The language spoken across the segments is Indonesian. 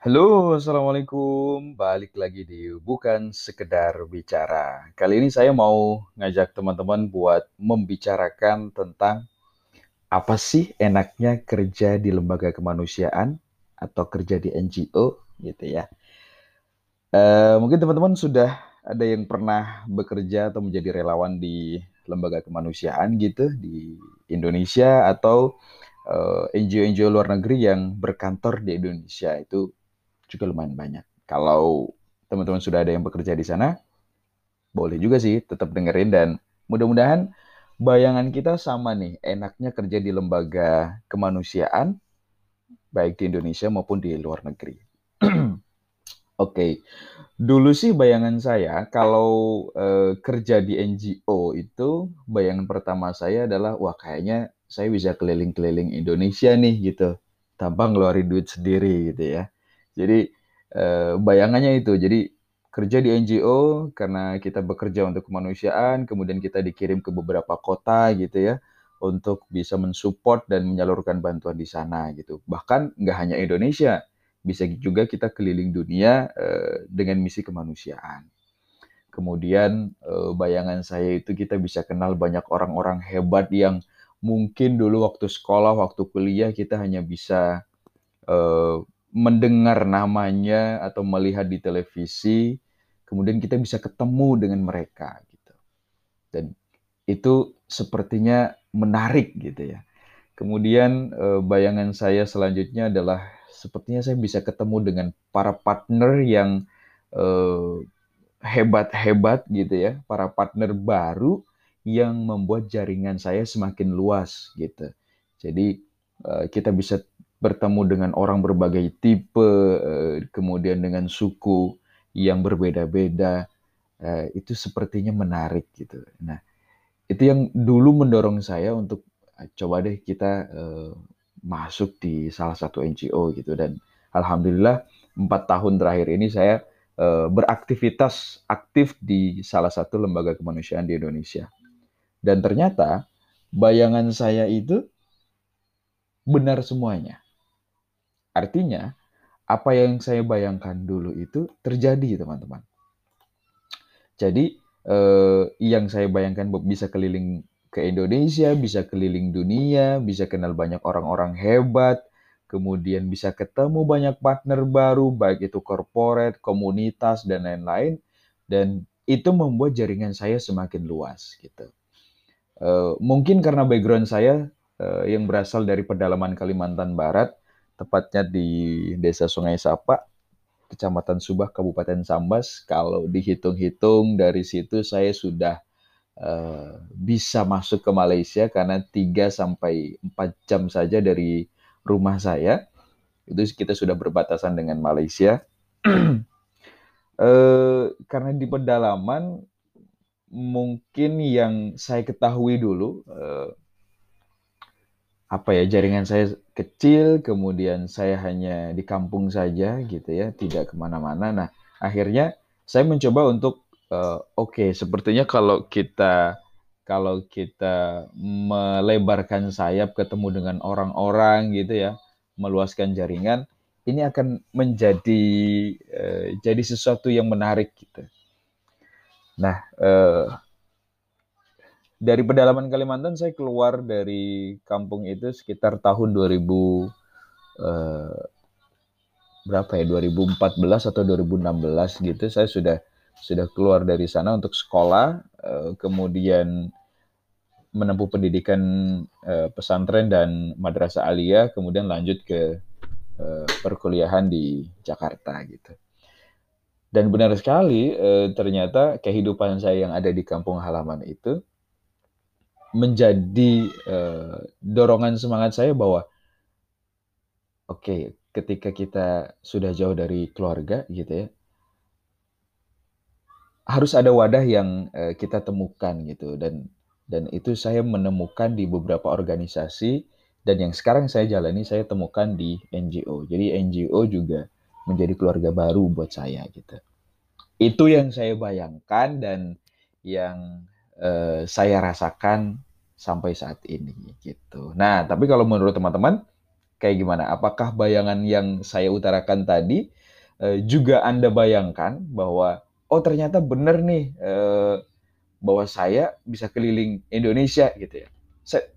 Halo, assalamualaikum. Balik lagi di Bukan Sekedar Bicara. Kali ini saya mau ngajak teman-teman buat membicarakan tentang apa sih enaknya kerja di lembaga kemanusiaan atau kerja di NGO gitu ya. Eh, mungkin teman-teman sudah ada yang pernah bekerja atau menjadi relawan di lembaga kemanusiaan gitu di Indonesia atau eh, NGO-NGO luar negeri yang berkantor di Indonesia itu juga lumayan banyak. Kalau teman-teman sudah ada yang bekerja di sana, boleh juga sih tetap dengerin dan mudah-mudahan bayangan kita sama nih, enaknya kerja di lembaga kemanusiaan, baik di Indonesia maupun di luar negeri. Oke, dulu sih bayangan saya kalau uh, kerja di NGO itu bayangan pertama saya adalah wah kayaknya saya bisa keliling-keliling Indonesia nih gitu, tanpa ngeluarin duit sendiri gitu ya. Jadi uh, bayangannya itu, jadi kerja di NGO karena kita bekerja untuk kemanusiaan, kemudian kita dikirim ke beberapa kota gitu ya untuk bisa mensupport dan menyalurkan bantuan di sana gitu. Bahkan nggak hanya Indonesia, bisa juga kita keliling dunia uh, dengan misi kemanusiaan. Kemudian uh, bayangan saya itu kita bisa kenal banyak orang-orang hebat yang mungkin dulu waktu sekolah, waktu kuliah kita hanya bisa uh, mendengar namanya atau melihat di televisi, kemudian kita bisa ketemu dengan mereka gitu. Dan itu sepertinya menarik gitu ya. Kemudian bayangan saya selanjutnya adalah sepertinya saya bisa ketemu dengan para partner yang hebat-hebat uh, gitu ya, para partner baru yang membuat jaringan saya semakin luas gitu. Jadi uh, kita bisa bertemu dengan orang berbagai tipe, uh, kemudian dengan suku yang berbeda-beda, uh, itu sepertinya menarik gitu. Nah, itu yang dulu mendorong saya untuk coba deh kita masuk di salah satu NGO gitu. Dan alhamdulillah empat tahun terakhir ini saya beraktivitas aktif di salah satu lembaga kemanusiaan di Indonesia. Dan ternyata bayangan saya itu benar semuanya artinya apa yang saya bayangkan dulu itu terjadi teman-teman jadi eh, yang saya bayangkan bisa keliling ke Indonesia, bisa keliling dunia, bisa kenal banyak orang-orang hebat, kemudian bisa ketemu banyak partner baru, baik itu corporate, komunitas, dan lain-lain. Dan itu membuat jaringan saya semakin luas gitu. Uh, mungkin karena background saya uh, yang berasal dari pedalaman Kalimantan Barat, tepatnya di Desa Sungai Sapa, Kecamatan Subah, Kabupaten Sambas. Kalau dihitung-hitung dari situ saya sudah uh, bisa masuk ke Malaysia karena 3 sampai 4 jam saja dari rumah saya. Itu kita sudah berbatasan dengan Malaysia. uh, karena di pedalaman mungkin yang saya ketahui dulu uh, apa ya jaringan saya kecil, kemudian saya hanya di kampung saja gitu ya, tidak ke mana-mana. Nah akhirnya saya mencoba untuk uh, oke, okay, sepertinya kalau kita kalau kita melebarkan sayap ketemu dengan orang-orang gitu ya, meluaskan jaringan, ini akan menjadi uh, jadi sesuatu yang menarik gitu. Nah, uh, dari pedalaman Kalimantan saya keluar dari kampung itu sekitar tahun 2000 uh, berapa ya 2014 atau 2016 gitu saya sudah sudah keluar dari sana untuk sekolah, uh, kemudian menempuh pendidikan uh, pesantren dan madrasah aliyah, kemudian lanjut ke uh, perkuliahan di Jakarta gitu. Dan benar sekali, uh, ternyata kehidupan saya yang ada di kampung halaman itu menjadi uh, dorongan semangat saya bahwa oke, okay, ketika kita sudah jauh dari keluarga gitu ya, harus ada wadah yang uh, kita temukan gitu dan dan itu saya menemukan di beberapa organisasi dan yang sekarang saya jalani saya temukan di NGO. Jadi NGO juga menjadi keluarga baru buat saya gitu. Itu yang saya bayangkan dan yang uh, saya rasakan sampai saat ini gitu. Nah, tapi kalau menurut teman-teman kayak gimana? Apakah bayangan yang saya utarakan tadi eh, juga Anda bayangkan bahwa oh ternyata benar nih eh, bahwa saya bisa keliling Indonesia gitu ya.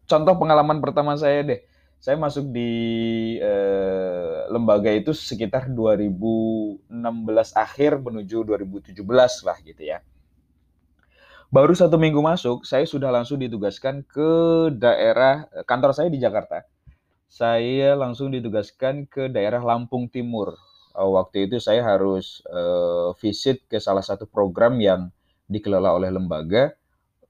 contoh pengalaman pertama saya deh. Saya masuk di eh, lembaga itu sekitar 2016 akhir menuju 2017 lah gitu ya. Baru satu minggu masuk, saya sudah langsung ditugaskan ke daerah kantor saya di Jakarta saya langsung ditugaskan ke daerah Lampung Timur. Uh, waktu itu saya harus uh, visit ke salah satu program yang dikelola oleh lembaga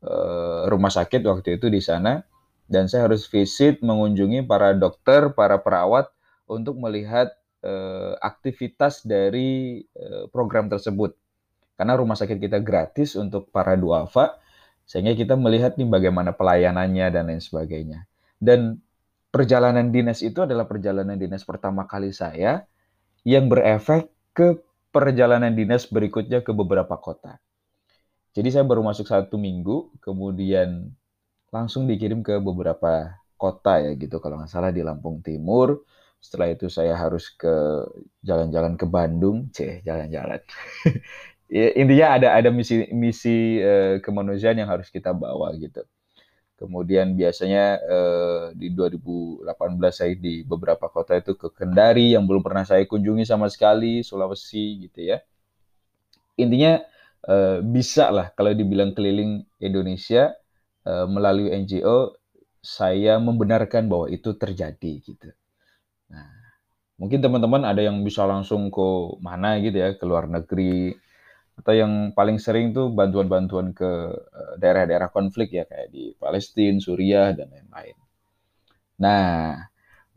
uh, rumah sakit waktu itu di sana dan saya harus visit mengunjungi para dokter, para perawat untuk melihat uh, aktivitas dari uh, program tersebut. Karena rumah sakit kita gratis untuk para duafa, sehingga kita melihat nih bagaimana pelayanannya dan lain sebagainya. Dan perjalanan dinas itu adalah perjalanan dinas pertama kali saya yang berefek ke perjalanan dinas berikutnya ke beberapa kota. Jadi saya baru masuk satu minggu, kemudian langsung dikirim ke beberapa kota ya gitu, kalau nggak salah di Lampung Timur. Setelah itu saya harus ke jalan-jalan ke Bandung, ceh jalan-jalan. ya, intinya ada ada misi misi uh, kemanusiaan yang harus kita bawa gitu. Kemudian biasanya eh, di 2018 saya di beberapa kota itu ke Kendari yang belum pernah saya kunjungi sama sekali, Sulawesi gitu ya. Intinya eh, bisa lah kalau dibilang keliling Indonesia eh, melalui NGO, saya membenarkan bahwa itu terjadi gitu. Nah, mungkin teman-teman ada yang bisa langsung ke mana gitu ya, ke luar negeri, atau yang paling sering tuh bantuan-bantuan ke eh, daerah-daerah konflik ya kayak di Palestina, Suriah dan lain-lain. Nah,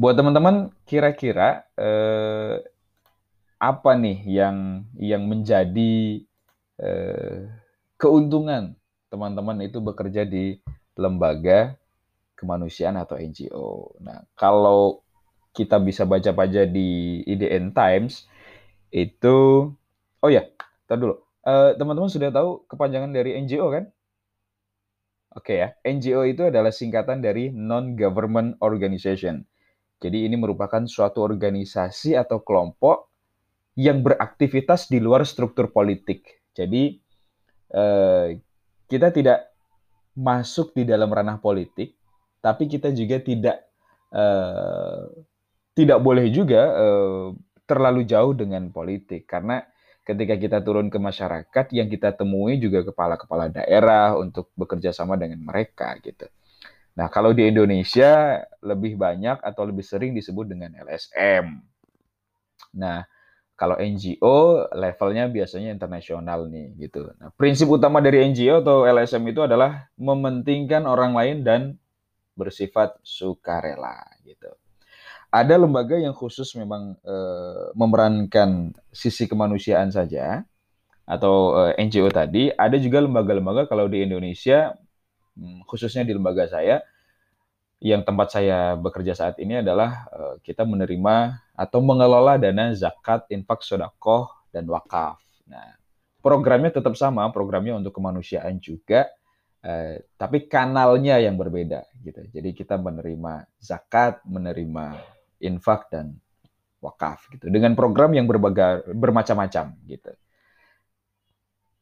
buat teman-teman kira-kira eh, apa nih yang yang menjadi eh, keuntungan teman-teman itu bekerja di lembaga kemanusiaan atau NGO. Nah, kalau kita bisa baca-baca di IDN Times itu oh ya, tar dulu eh, teman-teman sudah tahu kepanjangan dari NGO kan? Oke okay ya, NGO itu adalah singkatan dari Non-Government Organization. Jadi ini merupakan suatu organisasi atau kelompok yang beraktivitas di luar struktur politik. Jadi uh, kita tidak masuk di dalam ranah politik, tapi kita juga tidak uh, tidak boleh juga uh, terlalu jauh dengan politik karena ketika kita turun ke masyarakat yang kita temui juga kepala-kepala daerah untuk bekerja sama dengan mereka gitu. Nah, kalau di Indonesia lebih banyak atau lebih sering disebut dengan LSM. Nah, kalau NGO levelnya biasanya internasional nih gitu. Nah, prinsip utama dari NGO atau LSM itu adalah mementingkan orang lain dan bersifat sukarela gitu ada lembaga yang khusus memang uh, memerankan sisi kemanusiaan saja atau uh, eh, NGO tadi, ada juga lembaga-lembaga kalau di Indonesia hmm, khususnya di lembaga saya yang tempat saya bekerja saat ini adalah uh, kita menerima atau mengelola dana zakat, infak, sodakoh, dan wakaf. Nah, programnya tetap sama, programnya untuk kemanusiaan juga, uh, tapi kanalnya yang berbeda gitu. Jadi kita menerima zakat, menerima infak dan wakaf gitu dengan program yang berbagai bermacam-macam gitu.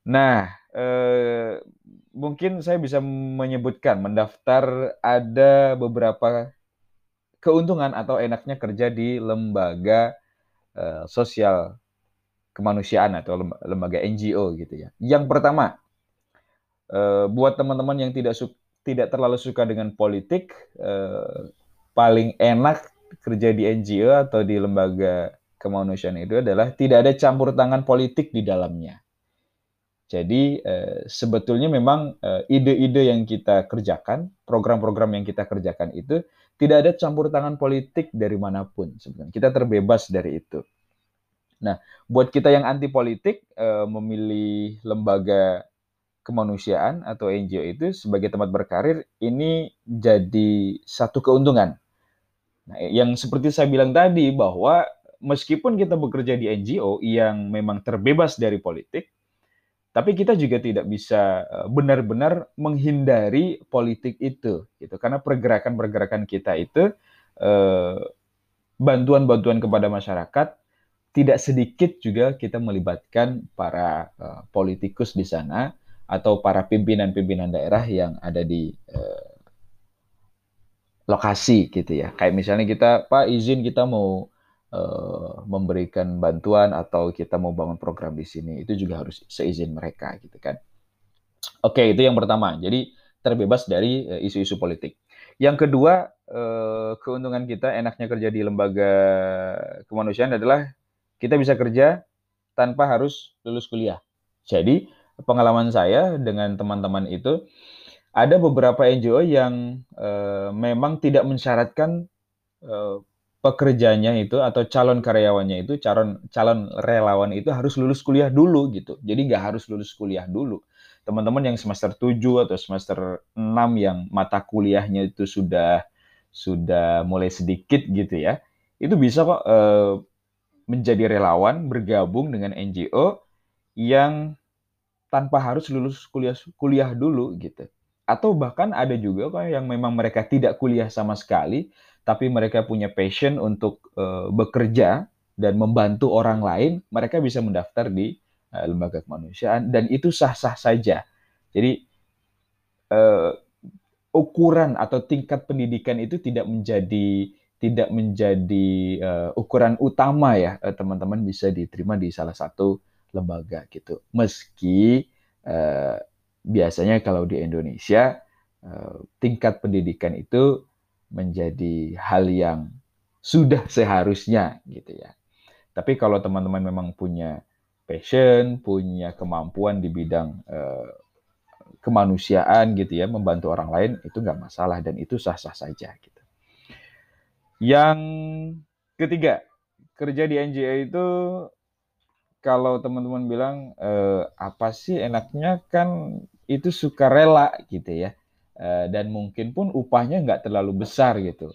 Nah, eh, mungkin saya bisa menyebutkan mendaftar ada beberapa keuntungan atau enaknya kerja di lembaga eh, sosial kemanusiaan atau lembaga NGO gitu ya. Yang pertama, eh, buat teman-teman yang tidak tidak terlalu suka dengan politik, eh, paling enak kerja di NGO atau di lembaga kemanusiaan itu adalah tidak ada campur tangan politik di dalamnya. Jadi eh, sebetulnya memang eh, ide-ide yang kita kerjakan, program-program yang kita kerjakan itu tidak ada campur tangan politik dari mana pun sebenarnya. Kita terbebas dari itu. Nah, buat kita yang anti politik eh, memilih lembaga kemanusiaan atau NGO itu sebagai tempat berkarir ini jadi satu keuntungan Nah, yang seperti saya bilang tadi bahwa meskipun kita bekerja di NGO yang memang terbebas dari politik, tapi kita juga tidak bisa eh, benar-benar menghindari politik itu, gitu. Karena pergerakan-pergerakan kita itu eh, bantuan-bantuan kepada masyarakat, tidak sedikit juga kita melibatkan para politikus di sana atau para pimpinan-pimpinan daerah yang ada di lokasi gitu ya. Kayak misalnya kita, Pak izin kita mau uh, memberikan bantuan atau kita mau bangun program di sini, itu juga harus seizin mereka gitu kan. Oke, itu yang pertama. Jadi terbebas dari isu-isu politik. Yang kedua, keuntungan kita enaknya kerja di lembaga kemanusiaan adalah kita bisa kerja tanpa harus lulus kuliah. Jadi, pengalaman saya dengan teman-teman itu ada beberapa NGO yang uh, memang tidak mensyaratkan uh, pekerjanya itu atau calon karyawannya itu calon calon relawan itu harus lulus kuliah dulu gitu. Jadi nggak harus lulus kuliah dulu. Teman-teman yang semester 7 atau semester 6 yang mata kuliahnya itu sudah sudah mulai sedikit gitu ya. Itu bisa kok uh, menjadi relawan bergabung dengan NGO yang tanpa harus lulus kuliah kuliah dulu gitu. Atau bahkan ada juga kok yang memang mereka tidak kuliah sama sekali, tapi mereka punya passion untuk uh, bekerja dan membantu orang lain, mereka bisa mendaftar di uh, lembaga kemanusiaan dan itu sah-sah saja. Jadi uh, ukuran atau tingkat pendidikan itu tidak menjadi tidak menjadi uh, ukuran utama ya teman-teman uh, bisa diterima di salah satu lembaga gitu. Meski uh, biasanya kalau di Indonesia uh, tingkat pendidikan itu menjadi hal yang sudah seharusnya gitu ya. Tapi kalau teman-teman memang punya passion, punya kemampuan di bidang uh, kemanusiaan gitu ya, membantu orang lain itu nggak masalah dan itu sah-sah saja gitu. Yang ketiga, kerja di NGO itu kalau teman-teman bilang e, apa sih enaknya kan itu suka rela gitu ya. E, dan mungkin pun upahnya nggak terlalu besar gitu.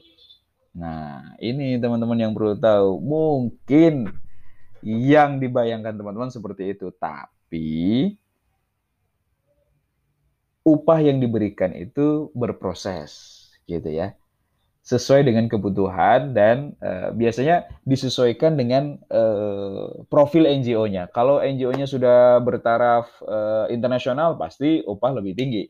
Nah ini teman-teman yang perlu tahu mungkin yang dibayangkan teman-teman seperti itu. Tapi upah yang diberikan itu berproses gitu ya sesuai dengan kebutuhan dan uh, biasanya disesuaikan dengan uh, profil NGO-nya. Kalau NGO-nya sudah bertaraf uh, internasional pasti upah lebih tinggi.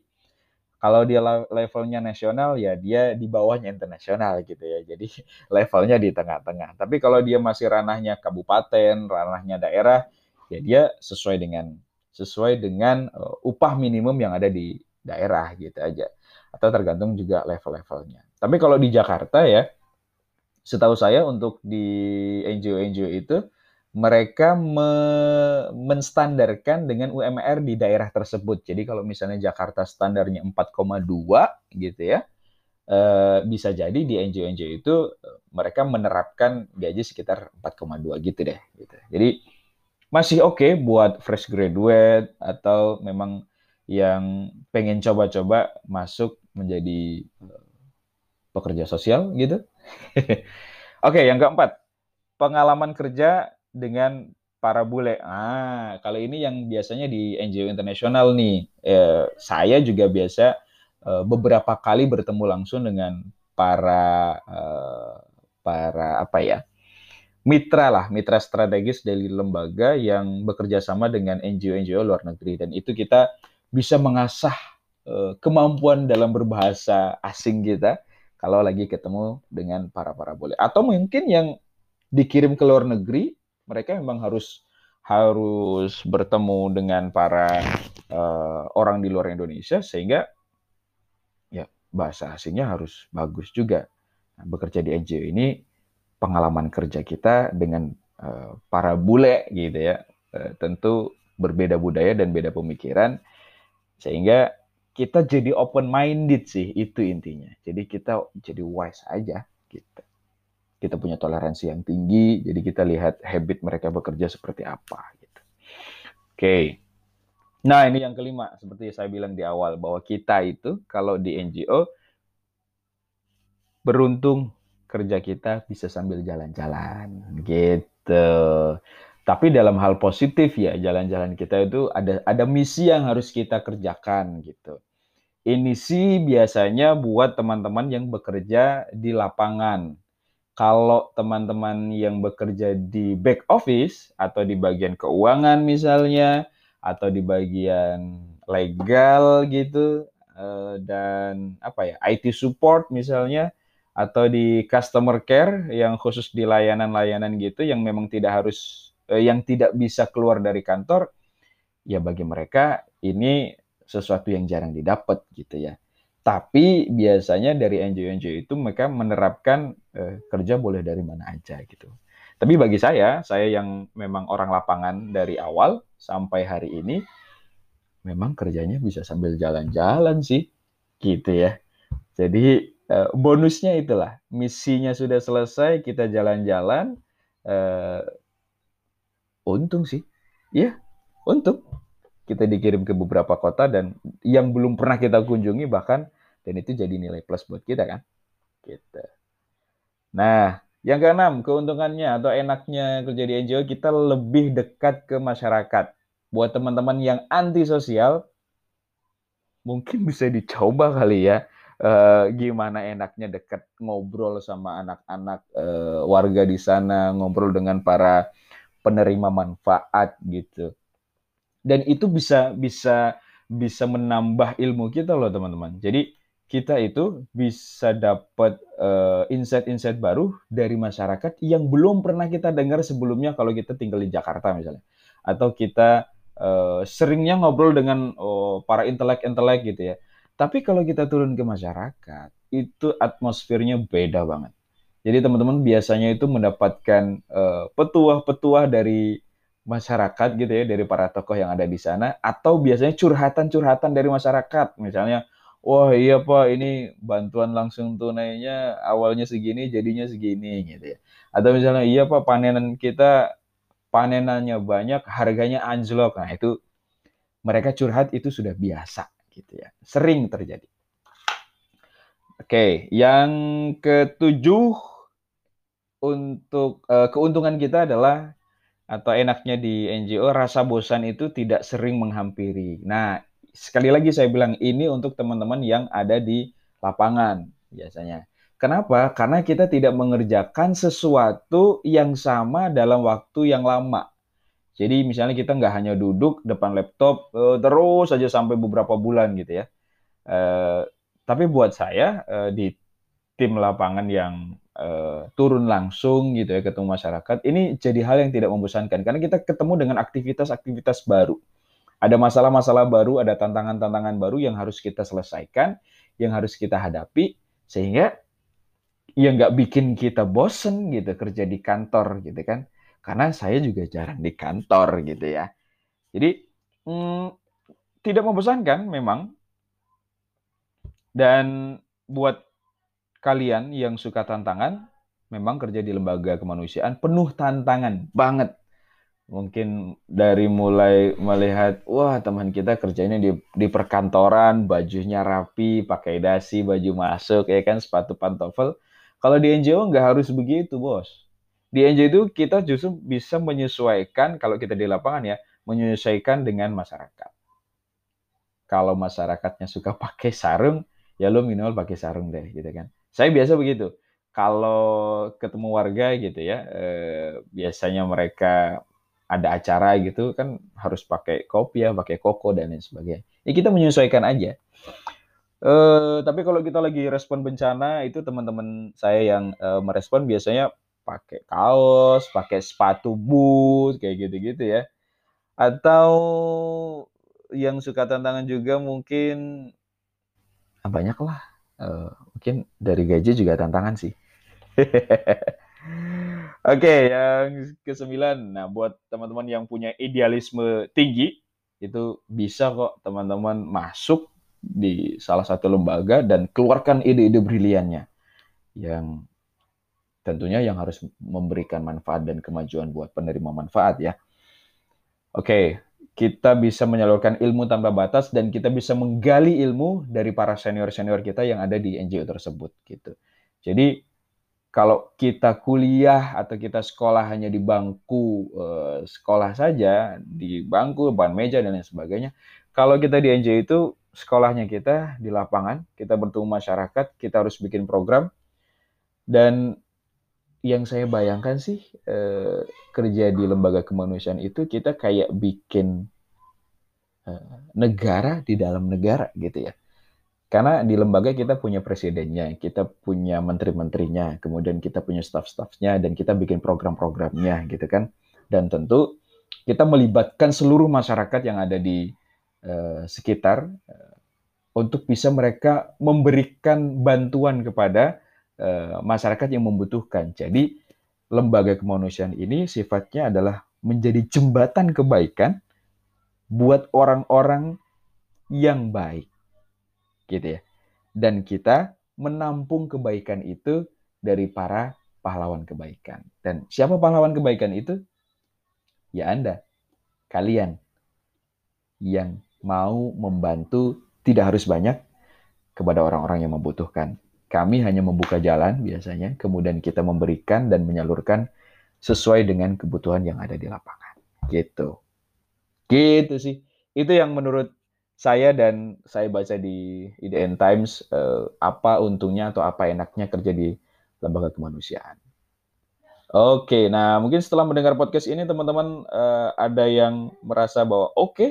Kalau dia levelnya nasional ya dia di bawahnya internasional gitu ya. Jadi levelnya di tengah-tengah. Tapi kalau dia masih ranahnya kabupaten, ranahnya daerah, ya dia sesuai dengan sesuai dengan uh, upah minimum yang ada di daerah gitu aja. Atau tergantung juga level-levelnya. Tapi kalau di Jakarta ya, setahu saya untuk di NGO-NGO itu mereka me menstandarkan dengan UMR di daerah tersebut. Jadi kalau misalnya Jakarta standarnya 4,2 gitu ya, eh, bisa jadi di NGO-NGO itu mereka menerapkan gaji sekitar 4,2 gitu deh. Gitu. Jadi masih oke okay buat fresh graduate atau memang yang pengen coba-coba masuk menjadi pekerja sosial gitu. Oke, yang keempat, pengalaman kerja dengan para bule. Ah, kalau ini yang biasanya di NGO internasional nih. Eh, saya juga biasa eh, beberapa kali bertemu langsung dengan para eh, para apa ya? mitra lah, mitra strategis dari lembaga yang bekerja sama dengan NGO-NGO luar negeri dan itu kita bisa mengasah eh, kemampuan dalam berbahasa asing kita kalau lagi ketemu dengan para para boleh atau mungkin yang dikirim ke luar negeri mereka memang harus harus bertemu dengan para uh, orang di luar Indonesia sehingga ya bahasa asingnya harus bagus juga. Nah, bekerja di NGO ini pengalaman kerja kita dengan uh, para bule gitu ya. Uh, tentu berbeda budaya dan beda pemikiran sehingga kita jadi open minded sih itu intinya. Jadi kita jadi wise aja gitu. Kita punya toleransi yang tinggi, jadi kita lihat habit mereka bekerja seperti apa gitu. Oke. Okay. Nah, ini yang kelima seperti saya bilang di awal bahwa kita itu kalau di NGO beruntung kerja kita bisa sambil jalan-jalan gitu. Tapi dalam hal positif ya jalan-jalan kita itu ada ada misi yang harus kita kerjakan gitu. Ini sih biasanya buat teman-teman yang bekerja di lapangan. Kalau teman-teman yang bekerja di back office atau di bagian keuangan misalnya atau di bagian legal gitu eh, dan apa ya IT support misalnya atau di customer care yang khusus di layanan-layanan gitu yang memang tidak harus yang tidak bisa keluar dari kantor ya bagi mereka ini sesuatu yang jarang didapat gitu ya. Tapi biasanya dari NGO-NGO itu mereka menerapkan eh, kerja boleh dari mana aja gitu. Tapi bagi saya, saya yang memang orang lapangan dari awal sampai hari ini, memang kerjanya bisa sambil jalan-jalan sih, gitu ya. Jadi eh, bonusnya itulah, misinya sudah selesai, kita jalan-jalan, eh, untung sih, ya, untung kita dikirim ke beberapa kota dan yang belum pernah kita kunjungi bahkan dan itu jadi nilai plus buat kita kan. Gitu. Nah, yang keenam, keuntungannya atau enaknya kerja di NGO kita lebih dekat ke masyarakat. Buat teman-teman yang anti sosial, mungkin bisa dicoba kali ya. Uh, gimana enaknya dekat ngobrol sama anak-anak uh, warga di sana, ngobrol dengan para penerima manfaat gitu dan itu bisa bisa bisa menambah ilmu kita loh teman-teman. Jadi kita itu bisa dapat uh, insight-insight baru dari masyarakat yang belum pernah kita dengar sebelumnya kalau kita tinggal di Jakarta misalnya, atau kita uh, seringnya ngobrol dengan oh, para intelek-intelek gitu ya. Tapi kalau kita turun ke masyarakat, itu atmosfernya beda banget. Jadi teman-teman biasanya itu mendapatkan uh, petuah-petuah dari masyarakat gitu ya dari para tokoh yang ada di sana atau biasanya curhatan-curhatan dari masyarakat. Misalnya wah iya pak ini bantuan langsung tunainya awalnya segini jadinya segini gitu ya. Atau misalnya iya pak panenan kita panenannya banyak harganya anjlok. Nah itu mereka curhat itu sudah biasa gitu ya. Sering terjadi oke yang ketujuh untuk uh, keuntungan kita adalah atau enaknya di NGO rasa bosan itu tidak sering menghampiri. Nah, sekali lagi saya bilang ini untuk teman-teman yang ada di lapangan biasanya. Kenapa? Karena kita tidak mengerjakan sesuatu yang sama dalam waktu yang lama. Jadi misalnya kita nggak hanya duduk depan laptop uh, terus saja sampai beberapa bulan gitu ya. Tapi buat saya uh, di tim lapangan yang uh, turun langsung gitu ya ketemu masyarakat ini jadi hal yang tidak membosankan. Karena kita ketemu dengan aktivitas-aktivitas baru. Ada masalah-masalah baru ada tantangan-tantangan baru yang harus kita selesaikan yang harus kita hadapi sehingga ya nggak bikin kita bosen gitu kerja di kantor gitu kan. Karena saya juga jarang di kantor gitu ya. Jadi hmm, tidak membosankan memang dan buat kalian yang suka tantangan, memang kerja di lembaga kemanusiaan penuh tantangan banget. Mungkin dari mulai melihat, wah teman kita kerjanya di, di perkantoran, bajunya rapi, pakai dasi, baju masuk, ya kan, sepatu pantofel. Kalau di NGO nggak harus begitu, bos. Di NGO itu kita justru bisa menyesuaikan, kalau kita di lapangan ya, menyesuaikan dengan masyarakat. Kalau masyarakatnya suka pakai sarung, ya lo minimal pakai sarung deh, gitu kan saya biasa begitu. Kalau ketemu warga gitu ya, eh, biasanya mereka ada acara gitu kan harus pakai kopi ya, pakai koko dan lain sebagainya. Ya kita menyesuaikan aja. Eh, tapi kalau kita lagi respon bencana itu teman-teman saya yang eh, merespon biasanya pakai kaos, pakai sepatu boot kayak gitu-gitu ya. Atau yang suka tantangan juga mungkin banyak lah Uh, mungkin dari gaji juga tantangan sih. Oke, okay, yang kesembilan. Nah, buat teman-teman yang punya idealisme tinggi, itu bisa kok teman-teman masuk di salah satu lembaga dan keluarkan ide-ide briliannya yang tentunya yang harus memberikan manfaat dan kemajuan buat penerima manfaat ya. Oke, okay, kita bisa menyalurkan ilmu tanpa batas dan kita bisa menggali ilmu dari para senior-senior kita yang ada di NGO tersebut gitu. Jadi kalau kita kuliah atau kita sekolah hanya di bangku eh, sekolah saja, di bangku, depan meja dan lain sebagainya. Kalau kita di NGO itu sekolahnya kita di lapangan, kita bertemu masyarakat, kita harus bikin program dan yang saya bayangkan sih eh, kerja di lembaga kemanusiaan itu kita kayak bikin eh, negara di dalam negara gitu ya. Karena di lembaga kita punya presidennya, kita punya menteri-menterinya, kemudian kita punya staff-staffnya, dan kita bikin program-programnya gitu kan. Dan tentu kita melibatkan seluruh masyarakat yang ada di uh, sekitar uh, untuk bisa mereka memberikan bantuan kepada masyarakat yang membutuhkan. Jadi lembaga kemanusiaan ini sifatnya adalah menjadi jembatan kebaikan buat orang-orang yang baik gitu ya. Dan kita menampung kebaikan itu dari para pahlawan kebaikan. Dan siapa pahlawan kebaikan itu? Ya Anda, kalian yang mau membantu tidak harus banyak kepada orang-orang yang membutuhkan. Kami hanya membuka jalan biasanya, kemudian kita memberikan dan menyalurkan sesuai dengan kebutuhan yang ada di lapangan. Gitu. Gitu sih. Itu yang menurut saya dan saya baca di IDN Times eh, apa untungnya atau apa enaknya kerja di lembaga kemanusiaan. Oke, nah mungkin setelah mendengar podcast ini teman-teman eh, ada yang merasa bahwa oke, okay,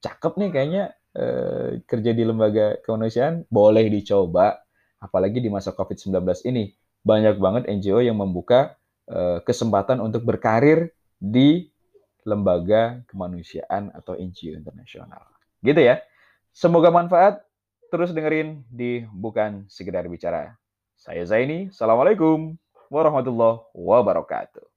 cakep nih kayaknya eh, kerja di lembaga kemanusiaan, boleh dicoba. Apalagi di masa COVID-19 ini banyak banget NGO yang membuka eh, kesempatan untuk berkarir di lembaga kemanusiaan atau NGO internasional. Gitu ya. Semoga manfaat. Terus dengerin di Bukan Sekedar Bicara. Saya Zaini. Assalamualaikum warahmatullahi wabarakatuh.